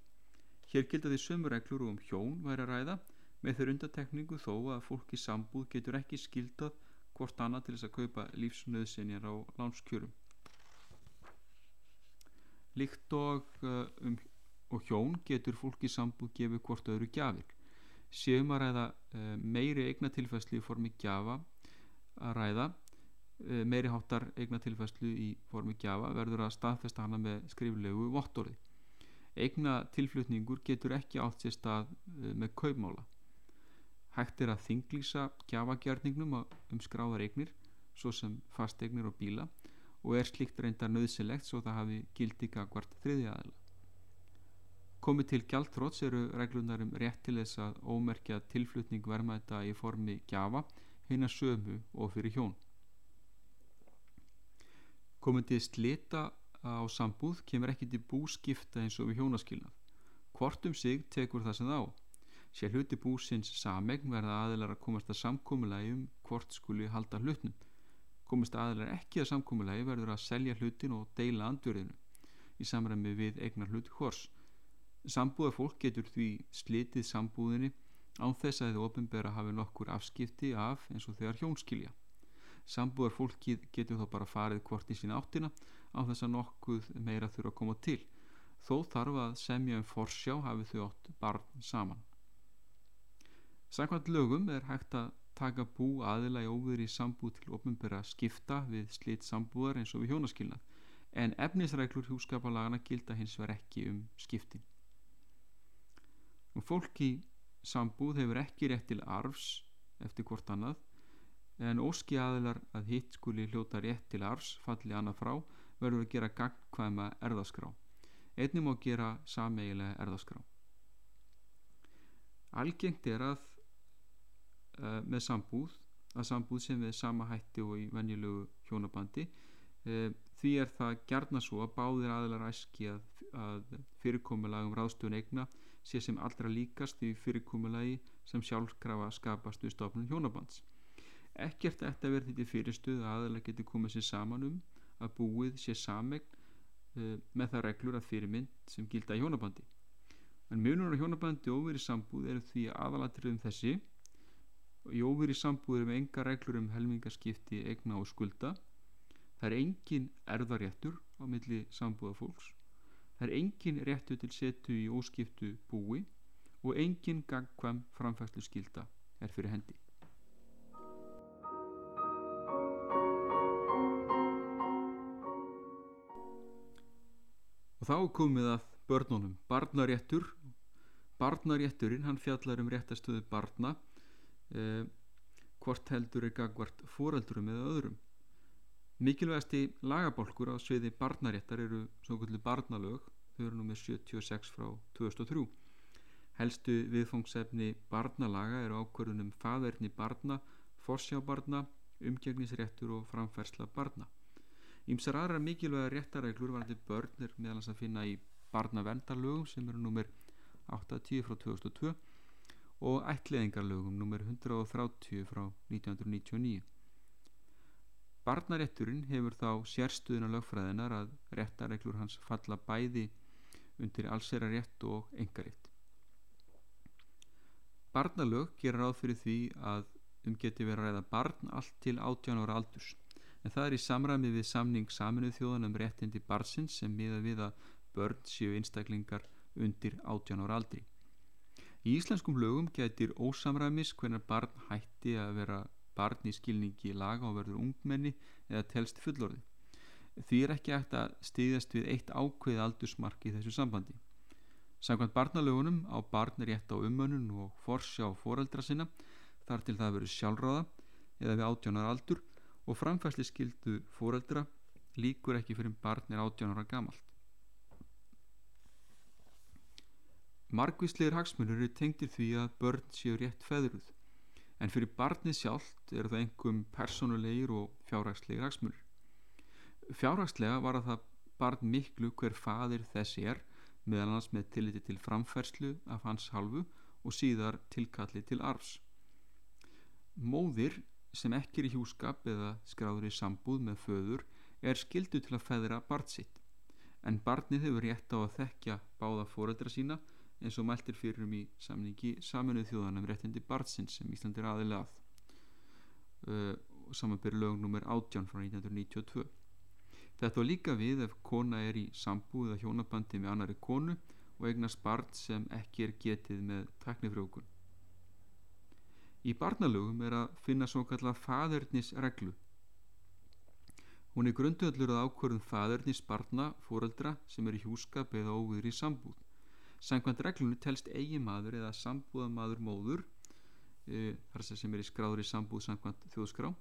Speaker 1: Hér gilda því sömu reglur og um hjón væri að ræða með þeir undatekningu þó að fólk í sambúð getur ekki skildað hvort annað til þess að kaupa lífsnöðsynjar á lánskjörum. Líkt og, uh, um, og hjón getur fólk í sambúð gefið hvort öðru gjafir séum að ræða uh, meiri eignatilfæslu í formi gjafa að ræða meiri háttar eignatilfæslu í formi gjafa verður að staðfesta hana með skriflegu vottorði. Eignatilflutningur getur ekki átt sér stað uh, með kaupmála. Hægt er að þinglýsa gjafagjörningnum um skráðar eignir svo sem fasteignir og bíla og er slikt reyndar nöðsilegt svo það hafi gildi gagvart þriðjaðala Komið til gjaldtróts eru reglunar um rétt til þess að ómerkja tilflutning vermaðta í formi gjafa hinn að sömu og fyrir hjón. Komið til slita á sambúð kemur ekki til búskipta eins og við hjónaskilnað. Hvort um sig tekur það sem þá. Sér hluti búsins samegn verða aðilar að komast að samkómulagi um hvort skuli halda hlutnum. Komist aðilar ekki að samkómulagi verður að selja hlutin og deila andverðinu í samræmi við eignar hlut hvors Sambúðar fólk getur því slitið sambúðinni án þess að þið ofinbera hafi nokkur afskipti af eins og þegar hjónskilja. Sambúðar fólkið getur þá bara farið hvort í sína áttina á þess að nokkuð meira þurfa að koma til. Þó þarf að semja um forsjá hafi þau átt barn saman. Sækvæmt lögum er hægt að taka bú aðila í óveri sambúð til ofinbera skipta við slit sambúðar eins og við hjónaskilnað en efnisreglur hjúskapalagana gilda hins ver ekki um skiptin og fólk í sambúð hefur ekki rétt til arfs eftir hvort annað en óski aðilar að hitt skuli hljóta rétt til arfs falli annað frá verður að gera gagnkvæma erðaskrá. Einnig má gera sameigilega erðaskrá. Algengt er að uh, með sambúð að sambúð sem við sama hætti og í venjulegu hjónabandi. Uh, því er það gerna svo að báðir aðilar æski að, að fyrirkomulagum ráðstöðun eigna sé sem allra líkast í fyrirkomulagi sem sjálfkrafa skapast við stofnun hjónabands. Ekkert eftir að verði þetta fyrirstuð að aðalega geti komið sér saman um að búið sé samegn uh, með það reglur að fyrirmynd sem gilda í hjónabandi. En munur á hjónabandi og óveri sambúð eru því aðalatriðum þessi og í óveri sambúð eru með enga reglur um helmingaskipti, egna og skulda. Það er engin erðaréttur á milli sambúða fólks Það er engin réttu til setu í óskiptu búi og engin gangkvæm framfæslu skilda er fyrir hendi. Þá komið að börnunum. Barnaréttur barnarétturinn hann fjallar um réttastöðu barna eh, hvort heldur er gagvart fóreldurum eða öðrum. Mikilvægasti lagabálkur á sviði barnaréttar eru svo kvöldu barnalög. Þau eru nummið 76 frá 2003 helstu viðfóngsefni barnalaga eru ákvörðunum faðverðni barna forsjábarna umgegnisréttur og framfærsla barna Ímsar aðra mikilvæga réttareglur varandi börn er meðal þess að finna í barnavendarlögum sem eru nummer 810 frá 2002 og ætliðingarlögum nummer 130 frá 1999. Barnarétturinn hefur þá sérstuðuna lögfræðinar að réttareglur hans falla bæði undir allsera rétt og engarétt. Barnalög gera ráð fyrir því að um geti verið að ræða barn allt til 18 ára aldurs en það er í samræmi við samning saminuð þjóðan um réttindi barsins sem miða við að börn séu einstaklingar undir 18 ára aldri. Í íslenskum lögum getur ósamræmis hvernig barn hætti að vera barn í skilningi laga og verður ungmenni eða telst fullorði. Því er ekki eftir að stiðast við eitt ákveð aldursmark í þessu sambandi. Samkvæmt barnalögunum á barn rétt á umönnun og forsjá fóreldra sinna þar til það verður sjálfráða eða við 18 ára aldur og framfæsli skildu fóreldra líkur ekki fyrir barnir 18 ára gamalt. Margvísleir hagsmunur eru tengtir því að börn séu rétt feðruð en fyrir barnið sjálft eru það engum personulegir og fjárhagslegir hagsmunur. Fjárhagslega var að það barn miklu hver fadir þessi er meðal annars með tilliti til framfærslu af hans halvu og síðar tilkalli til arfs. Móðir sem ekki er í hjúskap eða skráður í sambúð með föður er skildu til að feðra barn sitt. En barnið hefur rétt á að þekkja báða fóreldra sína eins og mæltir fyrir um í samningi saminuð þjóðanum réttindi barnsins sem Ísland er aðilega að. Uh, samanbyrju lögum nr. 18 frá 1992 Þetta var líka við ef kona er í sambúð eða hjónabandi með annari konu og eignast barn sem ekki er getið með taknifrjókun Í barnalögum er að finna svo kallað fadernisreglu. Hún er grundöðlur að ákvörðum fadernis barna, fóreldra sem er í hjúskap eða óviður í sambúð. Sankvæmt reglunu telst eigi maður eða sambúðamadur móður, e, þar sem er í skráður í sambúð sankvæmt þjóðskrá,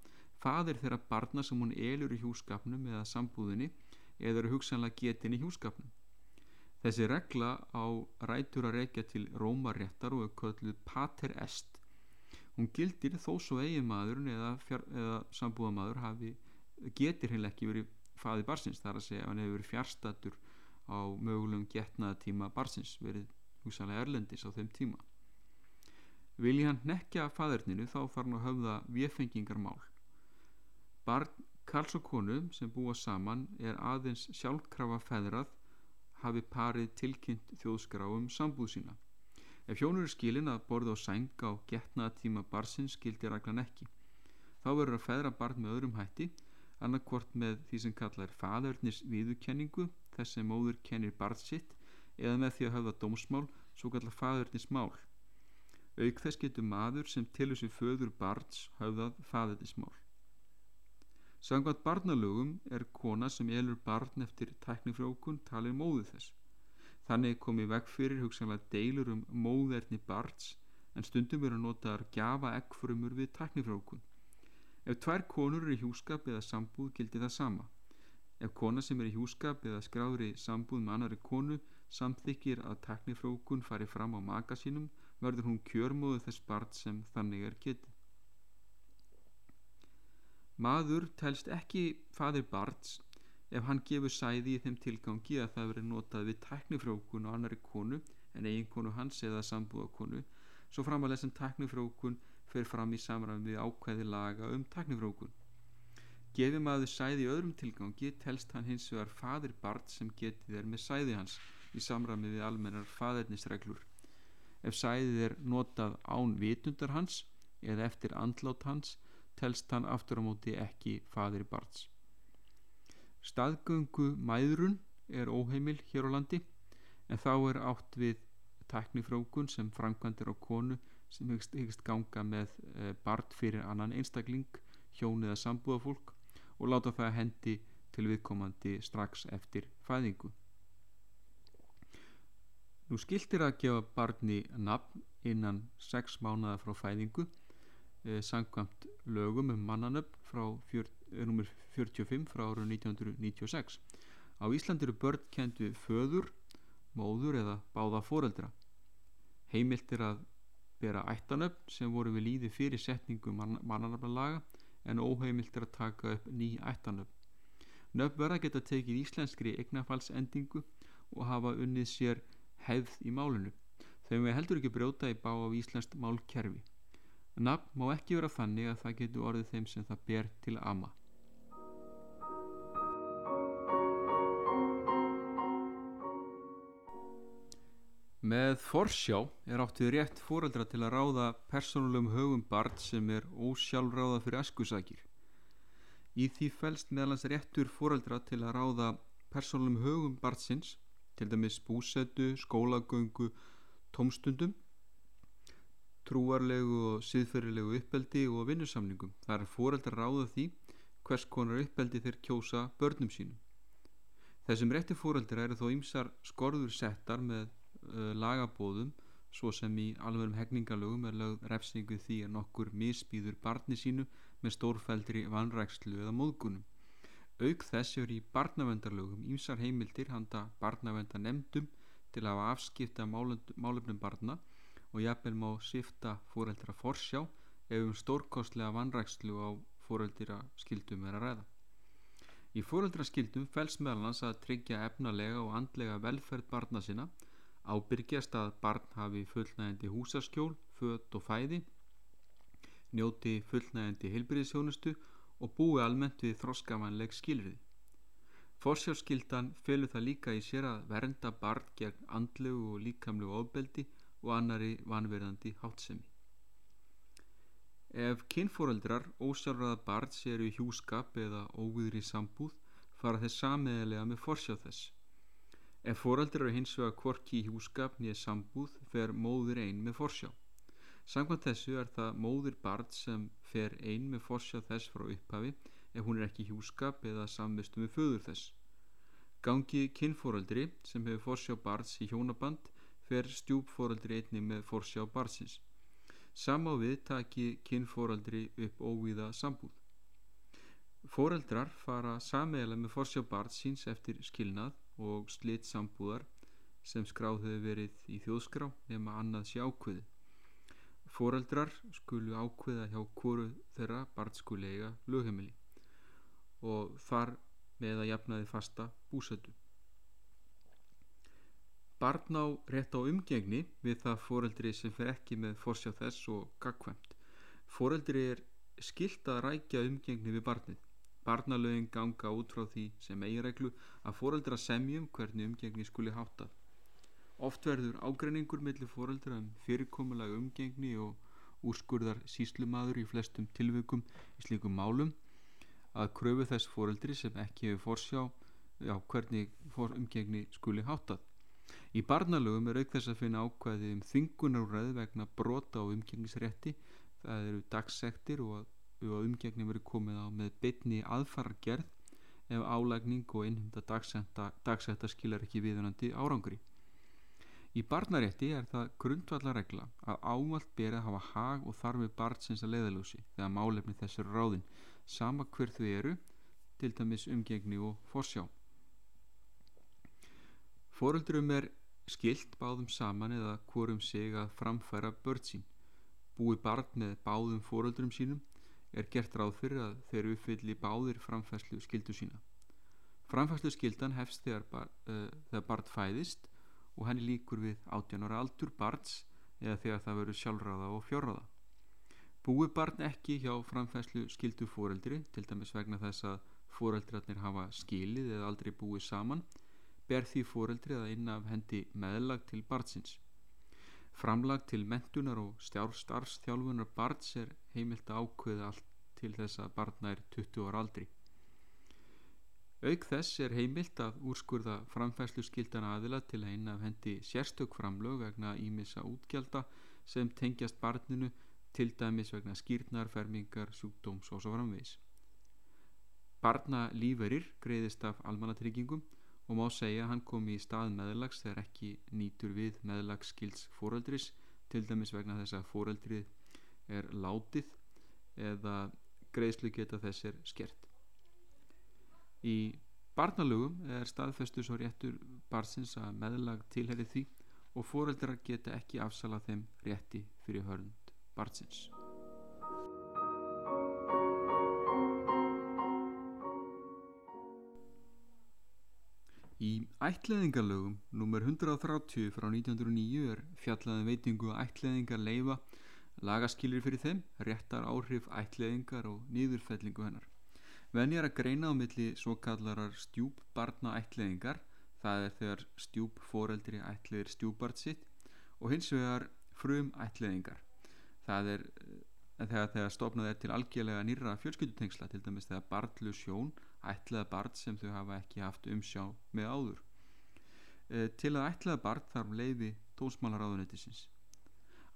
Speaker 1: fader þeirra barna sem hún elur í hjúskapnum eða sambúðinni eða eru hugsanlega getin í hjúskapnum. Þessi regla á rætur að reykja til rómaréttar og er kölluð pater est hún gildir þó svo eiginmaðurinn eða, eða sambúðamadur hafi, getur heil ekki verið faði barsins þar að segja að hann hefur verið fjárstatur á mögulegum getnaða tíma barsins verið húsalega erlendis á þeim tíma. Vilji hann nekja fæðurninu þá þarf hann að höfða viðfengingarmál barn Karls og konu sem búa saman er aðeins sjálfkrafa feðrað hafi parið tilkynnt þjóðskrá um sambúð sína Ef hjónur er skilin að borða á sænga og getnaða tíma barsins skildir reglan ekki. Þá verður að feðra barn með öðrum hætti, annarkvort með því sem kallað er faðurnis viðurkenningu, þess sem móður kennir barn sitt, eða með því að hafa dómsmál, svo kallað faðurnis mál. Auk þess getur maður sem tilur sér föður barns hafðað faðurnismál. Sangvað barnalögum er kona sem elur barn eftir tæknifrókun talið móðu þess. Þannig kom í veg fyrir hugsanlega deilur um móðerni barns en stundum verður notaðar gjafa eggfrumur við taknifrókun. Ef tvær konur eru í hjúskap eða sambúð gildir það sama. Ef kona sem er í hjúskap eða skráður í sambúð með annari konu samþykir að taknifrókun fari fram á maka sínum verður hún kjörmóðu þess barn sem þannig er getið. Maður telst ekki fadir barns ef hann gefur sæði í þeim tilgangi að það veri notað við tæknifrókun á annari konu en eiginkonu hans eða sambúðakonu svo framalega sem tæknifrókun fer fram í samræmi við ákvæði laga um tæknifrókun gefið maður sæði í öðrum tilgangi telst hann hins vegar fadir bart sem getið er með sæði hans í samræmi við almennar fadernisreglur ef sæðið er notað án vitundar hans eða eftir andlát hans telst hann aftur á móti ekki fadir barts staðgöngu mæðrun er óheimil hér á landi en þá er átt við teknifrókun sem framkvæmdir á konu sem hyggst, hyggst ganga með e, barn fyrir annan einstakling hjón eða sambúðafólk og láta það hendi til viðkomandi strax eftir fæðingu. Nú skiltir að gefa barni nafn innan 6 mánada frá fæðingu eh, sangkvæmt lögum um mannanöfn frá fjör, nummer 45 frá ára 1996. Á Íslandi eru börn kent við föður, móður eða báða foreldra. Heimilt er að bera ættanöfn sem voru við líði fyrir setningu mann, mannanöfnalaga en óheimilt er að taka upp ný ættanöfn. Nöfn verða geta tekið íslenskri eignafalsendingu og hafa unnið sér hefð í málinu. Þau með heldur ekki brjóta í bá á íslenskt málkerfi. Nafn má ekki vera þannig að það getur orðið þeim sem það ber til ama. Með forsjá er átt við rétt fóreldra til að ráða persónulegum högum barn sem er ósjálfráða fyrir eskusækir. Í því fælst meðalans réttur fóreldra til að ráða persónulegum högum barnsins til dæmis búsetu, skólagöngu, tómstundum, trúarlegu og siðferðilegu uppeldi og vinnusamningum. Það er fóreldrar ráða því hvers konar uppeldi þeir kjósa börnum sínum. Þessum rétti fóreldra eru þó ýmsar skorður settar með uh, lagabóðum svo sem í alvegurum hegningalögum er lögð refsingu því að nokkur misbýður barni sínu með stórfældri vanrækslu eða móðgunum. Auk þess er í barnavendarlögum ímsar heimildir handa barnavendanemdum til að afskipta málefnum barna og jafnvel má sifta fóreldra forsjá ef um stórkostlega vanrækslu á fóreldra skildum er að ræða. Í fóreldra skildum fels meðalans að tryggja efnalega og andlega velferð barna sinna, ábyrgjast að barn hafi fullnægandi húsaskjól, fött og fæði, njóti fullnægandi heilbyrðisjónustu og búi almennt við þroskavanleg skilriði. Forsjárskildan felur það líka í sér að vernda barn gegn andlegu og líkamlegu ofbeldi og annari vanverðandi hátsemi. Ef kynfóreldrar ósjálfraða barn sér í hjúskap eða óviðri sambúð fara þess sameðilega með forsjá þess. Ef fóreldrar eru hins vega kvorki í hjúskap nýja sambúð fer móður einn með forsjá. Samkvæmt þessu er það móðir barn sem fer ein með forsjá þess frá upphafi ef hún er ekki hjúskap eða samvistu með föður þess. Gangi kinnfóraldri sem hefur forsjá barns í hjónaband fer stjúpfóraldri einni með forsjá barnsins. Samá við taki kinnfóraldri upp óvíða sambúð. Fóreldrar fara sameiglega með forsjá barns síns eftir skilnað og slitt sambúðar sem skráð hefur verið í þjóðskrá nema annað sé ákveði. Fóreldrar skulu ákveða hjá kóru þeirra barnskuli eiga lögheimili og þar með að jafnaði fasta búsötu. Barn á rétt á umgengni við það fóreldri sem fer ekki með forsjá þess og gagkvæmt. Fóreldri er skilt að rækja umgengni við barnið. Barnalögin ganga út frá því sem eigireglu að fóreldra semjum hvernig umgengni skuli hátað. Oft verður ágreiningur millir fóreldra um fyrirkomulega umgengni og úrskurðar síslumadur í flestum tilveikum í slíkum málum að kröfu þess fóreldri sem ekki hefur forsjá á hvernig umgengni skuli hátað. Í barnalögum er auk þess að finna ákvæði um þingunarúræði vegna brota á umgengnisrétti, það eru dagsektir og að, umgengni verið komið á með bytni aðfargerð ef álægning og innhunda dagsetta skilar ekki viðunandi árangri. Í barnarétti er það grundvallarregla að ávalt ber að hafa hag og þarfið barnsins að leiðalúsi þegar málefni þessar ráðin sama hver þau eru, til dæmis umgengni og forsjá. Fóröldurum er skilt báðum saman eða hvorum sig að framfæra börn sín. Búi barn með báðum fóröldurum sínum er gert ráð fyrir að þeir uppfylli báðir framfæslu skildu sína. Framfæslu skildan hefst þegar, bar, uh, þegar barn fæðist og henni líkur við 18 ára aldur barns eða þegar það verður sjálfráða og fjárráða. Búi barn ekki hjá framfæslu skildu fóreldri, til dæmis vegna þess að fóreldrarnir hafa skilið eða aldrei búið saman, ber því fóreldri að inn af hendi meðlag til barnsins. Framlag til mentunar og starfstjálfunar barns er heimilt að ákveða allt til þess að barna er 20 ára aldri. Auk þess er heimilt að úrskurða framfæslu skildan aðila til að eina af hendi sérstök framlög vegna ímissa útgjalda sem tengjast barninu til dæmis vegna skýrnar, fermingar, sjúkdóms og svo framvegs. Barna líferir greiðist af almannatryggingum og má segja að hann komi í stað meðlags þegar ekki nýtur við meðlagsskilds fóreldris til dæmis vegna þess að fóreldrið er látið eða greiðslu geta þess er skert. Í barnalögum er staðfestu svo réttur barsins að meðlag tilheri því og fóreldrar geta ekki afsala þeim rétti fyrir hörnd barsins. Ætleðingarlögum nr. 130 frá 1909 er fjallaðin um veitingu að ætleðingar leifa lagaskilir fyrir þeim, réttar áhrif ætleðingar og nýðurfellingu hennar. Venjar að greina á milli svo kallarar stjúp barna ætleðingar, það er þegar stjúp foreldri ætleðir stjúbart sitt og hins vegar frum ætleðingar. Það er þegar, þegar stofnað er til algjörlega nýra fjölskyldutengsla, til dæmis þegar barnlu sjón ætlaða barn sem þau hafa ekki haft umsjá með áður. E, til að ætlaða barn þarf leiði tónsmálaráðunættisins.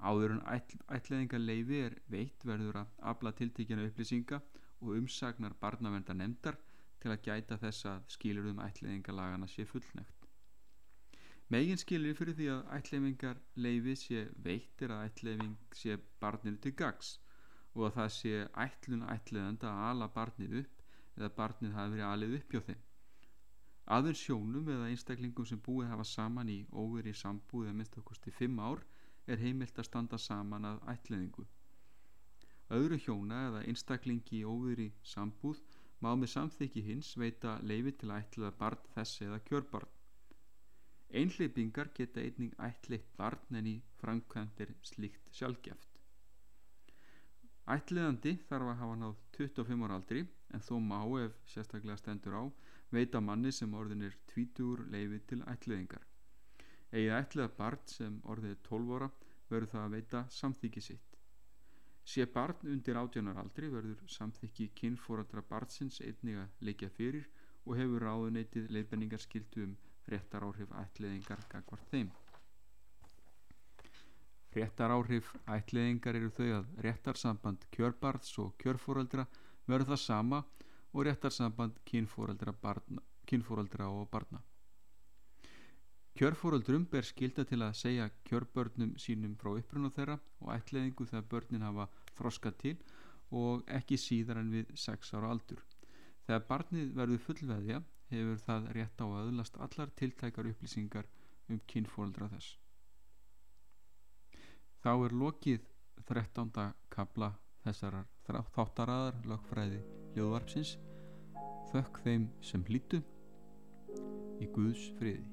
Speaker 1: Áður en ætl, ætlaðinga leiði er veitt verður að afla tiltíkjana upplýsinga og umsagnar barnavenda nefndar til að gæta þess að skilur um ætlaðingalagana sé fullnægt. Megin skilir fyrir því að ætlaðingar leiði sé veitt er að ætlaðing sé barninu til gags og að það sé ætlun ætlaðanda að ala barnið upp eða barnið hafi verið alið upp hjá þeim. Aður sjónum eða einstaklingum sem búið hafa saman í óveri sambúð eða minnst okkurst í fimm ár er heimilt að standa saman að ætleðingu. Öðru hjóna eða einstaklingi í óveri sambúð má með samþykki hins veita leifi til að ætlaða barn þessi eða kjörbarn. Einleipingar geta einning ætleitt barn en í framkvæmdir slíkt sjálfgeft. Ætliðandi þarf að hafa náð 25 ára aldri en þó má ef sérstaklega stendur á veita manni sem orðin er tvítur leifi til ætliðingar. Egið ætliða barn sem orðið er 12 ára verður það að veita samþykki sitt. Sé barn undir átjónaraldri verður samþykki kynfóradra barnsins einnig að leikja fyrir og hefur ráðuneytið leifinningar skiltu um réttar áhrif ætliðingar gagvart þeim. Réttar áhrif ætliðingar eru þau að réttarsamband kjörbarns og kjörfóraldra verður það sama og réttarsamband kynfóreldra, kynfóreldra og barna. Kjörfóreldrum ber skilda til að segja kjörbörnum sínum frá uppruna þeirra og ætleðingu þegar börnin hafa þroskað til og ekki síðar en við 6 ára aldur. Þegar barnið verður fullveðja hefur það rétt á að öðlast allar tiltækar upplýsingar um kynfóreldra þess. Þá er lokið 13. kabla þessarar þáttaraðar lögfræði ljóðvarpsins þökk þeim sem hlýtu í Guðs friði